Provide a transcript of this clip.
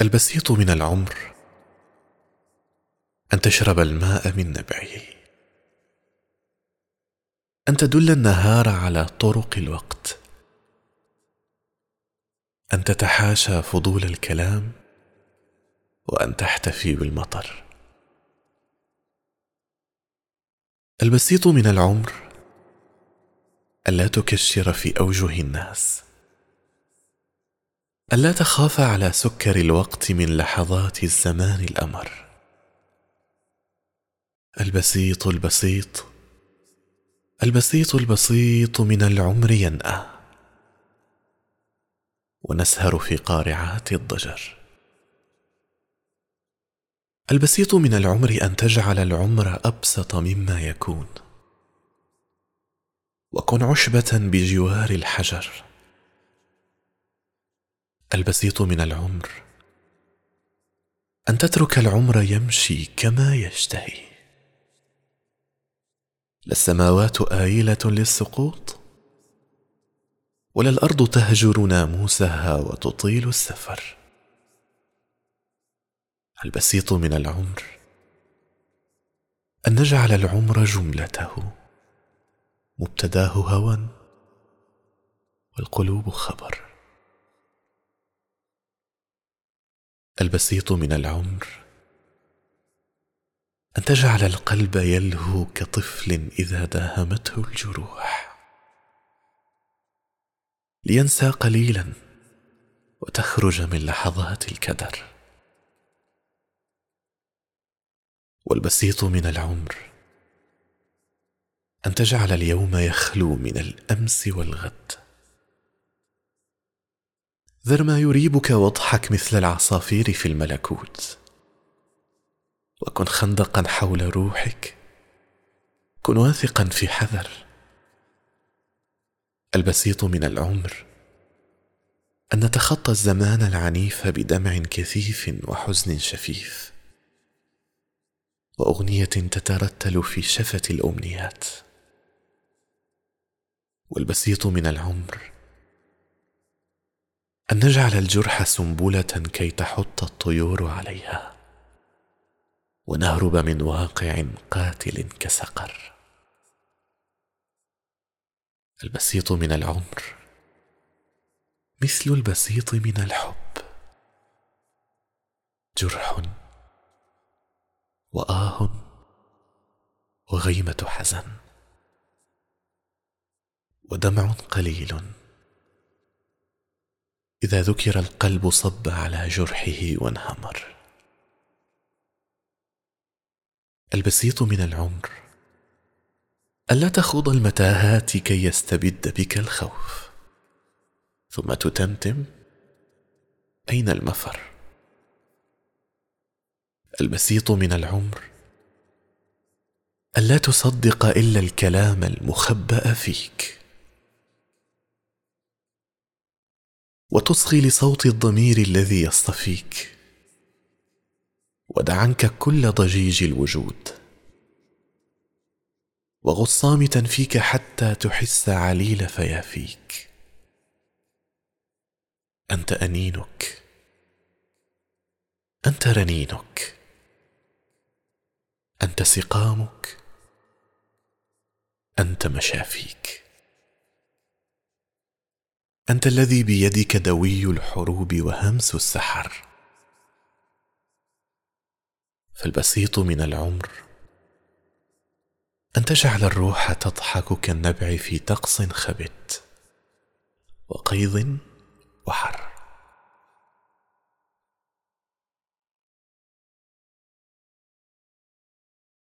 البسيط من العمر أن تشرب الماء من نبعه. أن تدل النهار على طرق الوقت. أن تتحاشى فضول الكلام وأن تحتفي بالمطر. البسيط من العمر الا تكشر في أوجه الناس. ألا تخاف على سكر الوقت من لحظات الزمان الأمر؟ البسيط البسيط البسيط البسيط من العمر ينأى. ونسهر في قارعات الضجر. البسيط من العمر أن تجعل العمر أبسط مما يكون. وكن عشبة بجوار الحجر. البسيط من العمر. أن تترك العمر يمشي كما يشتهي. لا السماوات آيلة للسقوط؟ ولا الأرض تهجر ناموسها وتطيل السفر؟ البسيط من العمر. أن نجعل العمر جملته. مبتداه هوى. والقلوب خبر. البسيط من العمر. أن تجعل القلب يلهو كطفل إذا داهمته الجروح. لينسى قليلا وتخرج من لحظات الكدر. والبسيط من العمر. أن تجعل اليوم يخلو من الأمس والغد. ذر ما يريبك واضحك مثل العصافير في الملكوت. وكن خندقا حول روحك. كن واثقا في حذر. البسيط من العمر. أن نتخطى الزمان العنيف بدمع كثيف وحزن شفيف. وأغنية تترتل في شفة الأمنيات. والبسيط من العمر. أن نجعل الجرح سنبلة كي تحط الطيور عليها. ونهرب من واقع قاتل كسقر. البسيط من العمر مثل البسيط من الحب. جرح وآه وغيمة حزن. ودمع قليل إذا ذكر القلب صب على جرحه وانهمر. البسيط من العمر. ألا تخوض المتاهات كي يستبد بك الخوف؟ ثم تتمتم. أين المفر؟ البسيط من العمر. ألا تصدق إلا الكلام المخبأ فيك. وتصغي لصوت الضمير الذي يصطفيك. ودع عنك كل ضجيج الوجود. وغص صامتا فيك حتى تحس عليل فيافيك. أنت أنينك. أنت رنينك. أنت سقامك. أنت مشافيك. أنت الذي بيدك دوي الحروب وهمس السحر. فالبسيط من العمر أن تجعل الروح تضحك كالنبع في طقس خبت وقيض